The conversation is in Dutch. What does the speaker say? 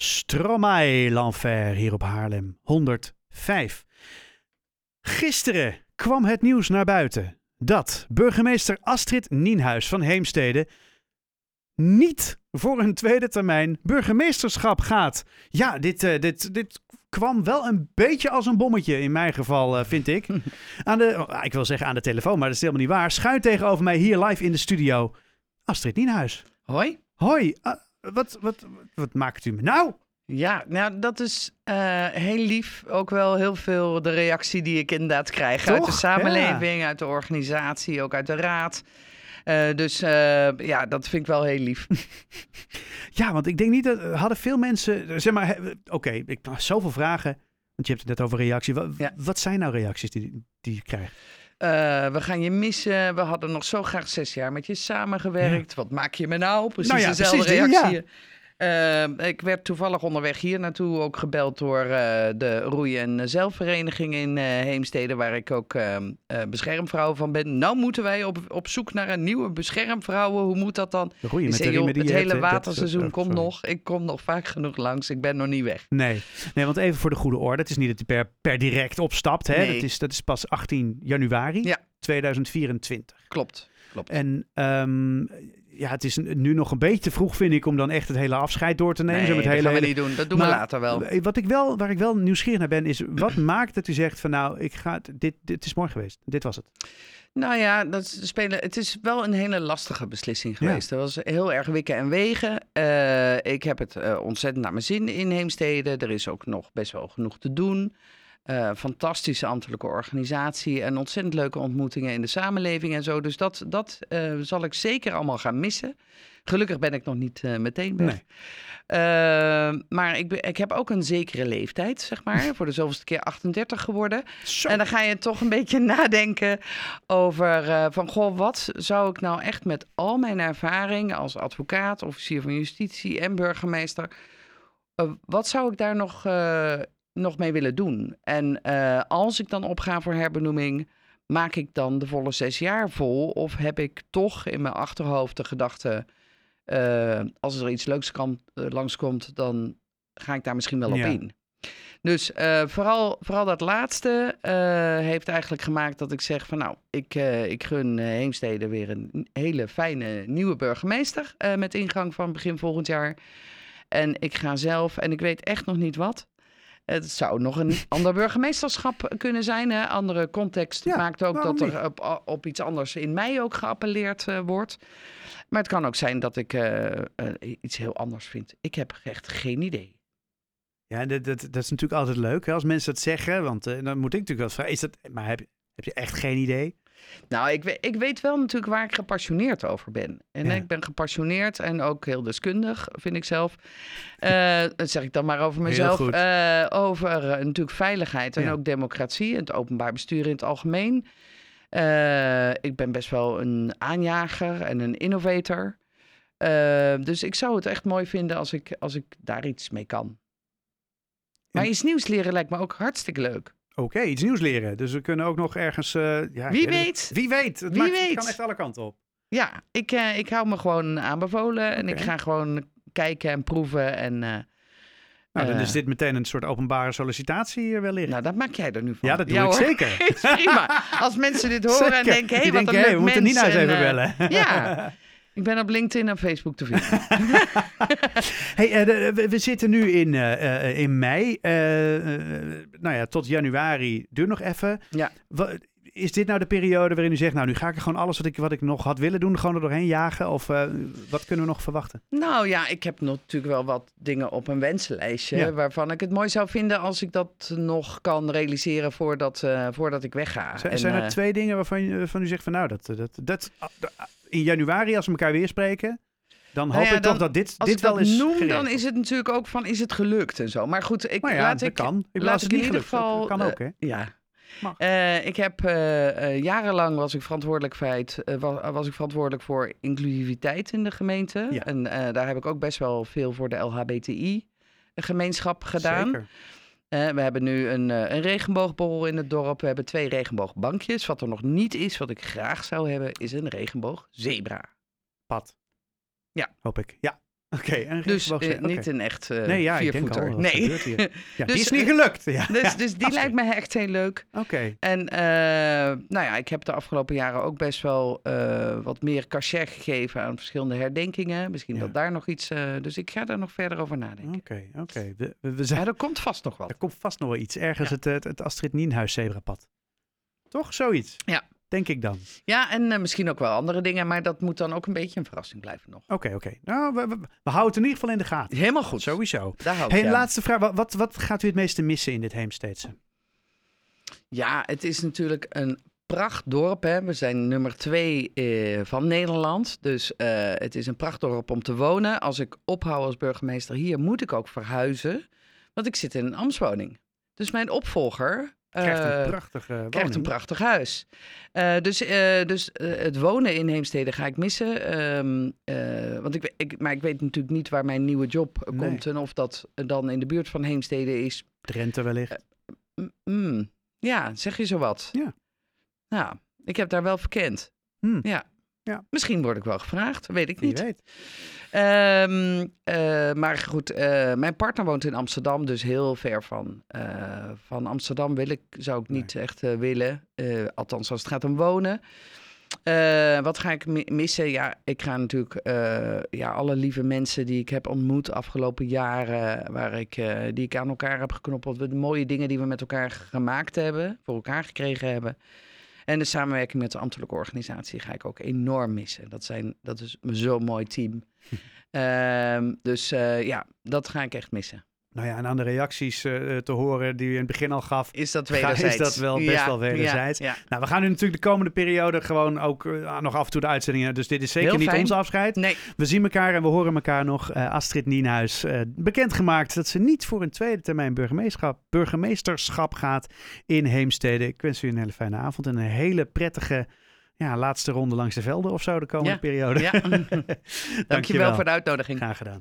Stromae l'Enfer hier op Haarlem 105. Gisteren kwam het nieuws naar buiten dat burgemeester Astrid Nienhuis van Heemstede niet voor een tweede termijn burgemeesterschap gaat. Ja, dit, uh, dit, dit kwam wel een beetje als een bommetje in mijn geval, uh, vind ik. Aan de, oh, ik wil zeggen aan de telefoon, maar dat is helemaal niet waar. Schuin tegenover mij hier live in de studio Astrid Nienhuis. Hoi. Hoi. Uh, wat, wat, wat maakt u me nou? Ja, nou dat is uh, heel lief. Ook wel heel veel de reactie die ik inderdaad krijg Toch? uit de samenleving, Ja. uit de organisatie, ook uit de raad. Uh, dus uh, ja, dat vind ik wel heel lief. Ja, want ik denk niet dat hadden veel mensen. Zeg maar, oké, okay, ik zoveel vragen. Want je hebt het net over reactie. Wat, Ja. wat zijn nou reacties die, die je krijgt? Uh, we gaan je missen. We hadden nog zo graag zes jaar met je samengewerkt. Wat maak je me nou? Precies Nou ja, dezelfde precies die, reactie. ja. Uh, ik werd toevallig onderweg hier naartoe ook gebeld door uh, de Roei- en Zelfvereniging in uh, Heemstede, waar ik ook ehm, beschermvrouw van ben. Nou moeten wij op, op zoek naar een nieuwe beschermvrouwen. Hoe moet dat dan? Roeien met de joh, het hele waterseizoen dat, komt nog. Ik kom nog vaak genoeg langs. Ik ben nog niet weg. Nee, nee want even voor de goede orde. Het is niet dat je per, per direct opstapt. Hè? Nee. Dat, is, dat is pas 18 januari Ja. 2024. Klopt. Klopt. En um, ja, het is nu nog een beetje te vroeg, vind ik, om dan echt het hele afscheid door te nemen. Nee, Zo met dat hele, gaan we hele... niet doen. Dat doen Maar we later wel. Wat ik wel, waar ik wel nieuwsgierig naar ben, is wat maakt dat u zegt van nou, ik ga, dit, dit is mooi geweest. Dit was het. Nou ja, dat spelen, het is wel een hele lastige beslissing geweest. Ja. Dat was heel erg wikken en wegen. Uh, ik heb het uh, ontzettend naar mijn zin in Heemstede. Er is ook nog best wel genoeg te doen. Uh, fantastische ambtelijke organisatie en ontzettend leuke ontmoetingen in de samenleving en zo. Dus dat, dat uh, zal ik zeker allemaal gaan missen. Gelukkig ben ik nog niet uh, meteen weg. Nee. Maar ik, ik heb ook een zekere leeftijd, zeg maar. voor de zoveelste keer 38 geworden. Zo. En dan ga je toch een beetje nadenken over van... Goh, wat zou ik nou echt met al mijn ervaring als advocaat, officier van justitie en burgemeester... Wat zou ik daar nog, nog mee willen doen? En uh, als ik dan opga voor herbenoeming... Maak ik dan de volle zes jaar vol? Of heb ik toch in mijn achterhoofd de gedachte... Uh, als er iets leuks kan, uh, langskomt, dan ga ik daar misschien wel op Ja. in. Dus vooral, vooral dat laatste heeft eigenlijk gemaakt dat ik zeg van nou, ik, ik gun Heemstede weer een hele fijne nieuwe burgemeester met ingang van begin volgend jaar. En ik ga zelf, en ik weet echt nog niet wat. Het zou nog een ander burgemeesterschap kunnen zijn. Een andere context Ja, maakt ook dat er op, op iets anders in mij ook geappelleerd uh, wordt. Maar het kan ook zijn dat ik uh, uh, iets heel anders vind. Ik heb echt geen idee. Ja, dat, dat, dat is natuurlijk altijd leuk hè, als mensen dat zeggen. Want dan moet ik natuurlijk wel vragen, is dat, maar heb, heb je echt geen idee? Nou, ik, weet, ik weet wel natuurlijk waar ik gepassioneerd over ben. En Ja. ik ben gepassioneerd en ook heel deskundig, vind ik zelf. Eh, dat zeg ik dan maar over mezelf. Eh, over eh, natuurlijk veiligheid en Ja. ook democratie en het openbaar bestuur in het algemeen. Ik ben best wel een aanjager en een innovator. Dus ik zou het echt mooi vinden als ik, als ik daar iets mee kan. Maar iets nieuws leren lijkt me ook hartstikke leuk. Oké, iets nieuws leren. Dus we kunnen ook nog ergens... eh, ja, Wie weet? Wie weet. Het Wie maakt- het weet? kan echt alle kanten op. Ja, ik, eh, ik hou me gewoon aanbevolen en ik ga gewoon kijken en proeven. En eh, Nou, dan is dit meteen een soort openbare sollicitatie eh, wellicht. nou, dat maak jij er nu van. ja, dat doe ik hoor. zeker. Prima. Als mensen dit horen en denken, hé, hey, wat denken, een hey, we moeten. Nina eens en, even bellen. ja. Ik ben op LinkedIn en Facebook te vinden. hey, eh, de- we, zitten nu in, eh, eh, in mei. Eh, eh, nou ja, tot januari. Duur nog even. Ja. Is dit nou de periode waarin u zegt, nou nu ga ik er gewoon alles wat ik, wat ik nog had willen doen, gewoon er doorheen jagen? Of eh, wat kunnen we nog verwachten? Nou ja, ik heb natuurlijk wel wat dingen op een wensenlijstje. Ja. Waarvan ik het mooi zou vinden als ik dat nog kan realiseren voordat, eh, voordat ik wegga. Zijn, En, zijn er eh, twee dingen waarvan, waarvan u zegt van nou, dat, dat, dat, in januari als we elkaar weer spreken, dan Nou hoop ja, ik dan- toch dat dit, dit wel is noem, dan is het natuurlijk ook van, is het gelukt en zo. Maar goed, ik, Nou ja, laat dat ik, kan. Ik laat als het in ieder geval... kan ook, hè? Ja. Eh, ik heb eh, eh, jarenlang was ik verantwoordelijk, feit, was, was ik verantwoordelijk voor inclusiviteit in de gemeente. Ja. En daar heb ik ook best wel veel voor de LHBTI-gemeenschap gedaan. Zeker. We hebben nu een, eh, een regenboogborrel in het dorp. We hebben twee regenboogbankjes. Wat er nog niet is, wat ik graag zou hebben, is een regenboogzebra. Pad. Ja. Hoop ik. Ja. Oké, een Dus eh, niet een echt eh Nee, ja, viervoeter. al. Nee. Ja, die Dus, is niet eh, gelukt. Ja, Dus, dus die lijkt me echt heel leuk. Oké, En nou ja, ik heb de afgelopen jaren ook best wel wat meer cachet gegeven aan verschillende herdenkingen. Misschien dat daar nog iets. dus ik ga daar nog verder over nadenken. oké, oké. We, we, zijn, er komt vast nog wat. er komt vast nog wel iets. Ergens het, het, het Astrid Nienhuis zebrapad. Toch? Zoiets. Ja. Denk ik dan. Ja, en eh, misschien ook wel andere dingen, maar dat moet dan ook een beetje een verrassing blijven nog. Oké, oké. Nou, we, we, we houden het in ieder geval in de gaten. Helemaal goed. Sowieso. Daar hou Hey, laatste vraag. Wat, wat, wat gaat u het meeste missen in dit Heemsteedse? Ja, het is natuurlijk een prachtdorp. Hè. We zijn nummer twee eh, van Nederland. Dus eh, het is een prachtdorp om te wonen. Als ik ophoud als burgemeester hier, moet ik ook verhuizen. Want ik zit in een ambtswoning. Dus mijn opvolger... Krijgt eh, een prachtige woning. krijgt een prachtig huis. Eh, dus eh, dus eh, het wonen in Heemstede ga ik missen. Ehm, eh, want ik, ik, maar ik weet natuurlijk niet waar mijn nieuwe job eh, Nee. komt. En of dat dan in de buurt van Heemstede is. Drenthe wellicht. Mm. ja, zeg je zo wat? Ja. Nou, ik heb daar wel verkend. Hmm. Ja. Ja. Misschien word ik wel gevraagd, weet ik niet. weet. Ehm, eh, maar goed, eh, mijn partner woont in Amsterdam, dus heel ver van, eh, van Amsterdam wil ik, zou ik niet echt willen. Althans, als het gaat om wonen. Wat ga ik mi- missen? Ja, ik ga natuurlijk ja, alle lieve mensen die ik heb ontmoet afgelopen jaren, waar ik, die ik aan elkaar heb geknoppeld, de mooie dingen die we met elkaar gemaakt hebben, voor elkaar gekregen hebben. En de samenwerking met de ambtelijke organisatie ga ik ook enorm missen. Dat, zijn, dat is zo'n mooi team. Ehm, dus eh, ja, dat ga ik echt missen. Nou ja, en aan de reacties eh, te horen die u in het begin al gaf. Is dat Ga- is wederzijds? dat wel best Ja, wel wederzijds? Ja, ja. Nou, we gaan nu natuurlijk de komende periode gewoon ook eh, nog af en toe de uitzendingen. Dus dit is zeker Heel niet fijn. ons afscheid. Nee, We zien elkaar en we horen elkaar nog. Eh, Astrid Nienhuis, bekendgemaakt dat ze niet voor een tweede termijn burgemeesterschap, burgemeesterschap gaat in Heemstede. Ik wens u een hele fijne avond en een hele prettige ja, laatste ronde langs de velden of zo de komende periode. ja. dankjewel voor de uitnodiging. Graag gedaan.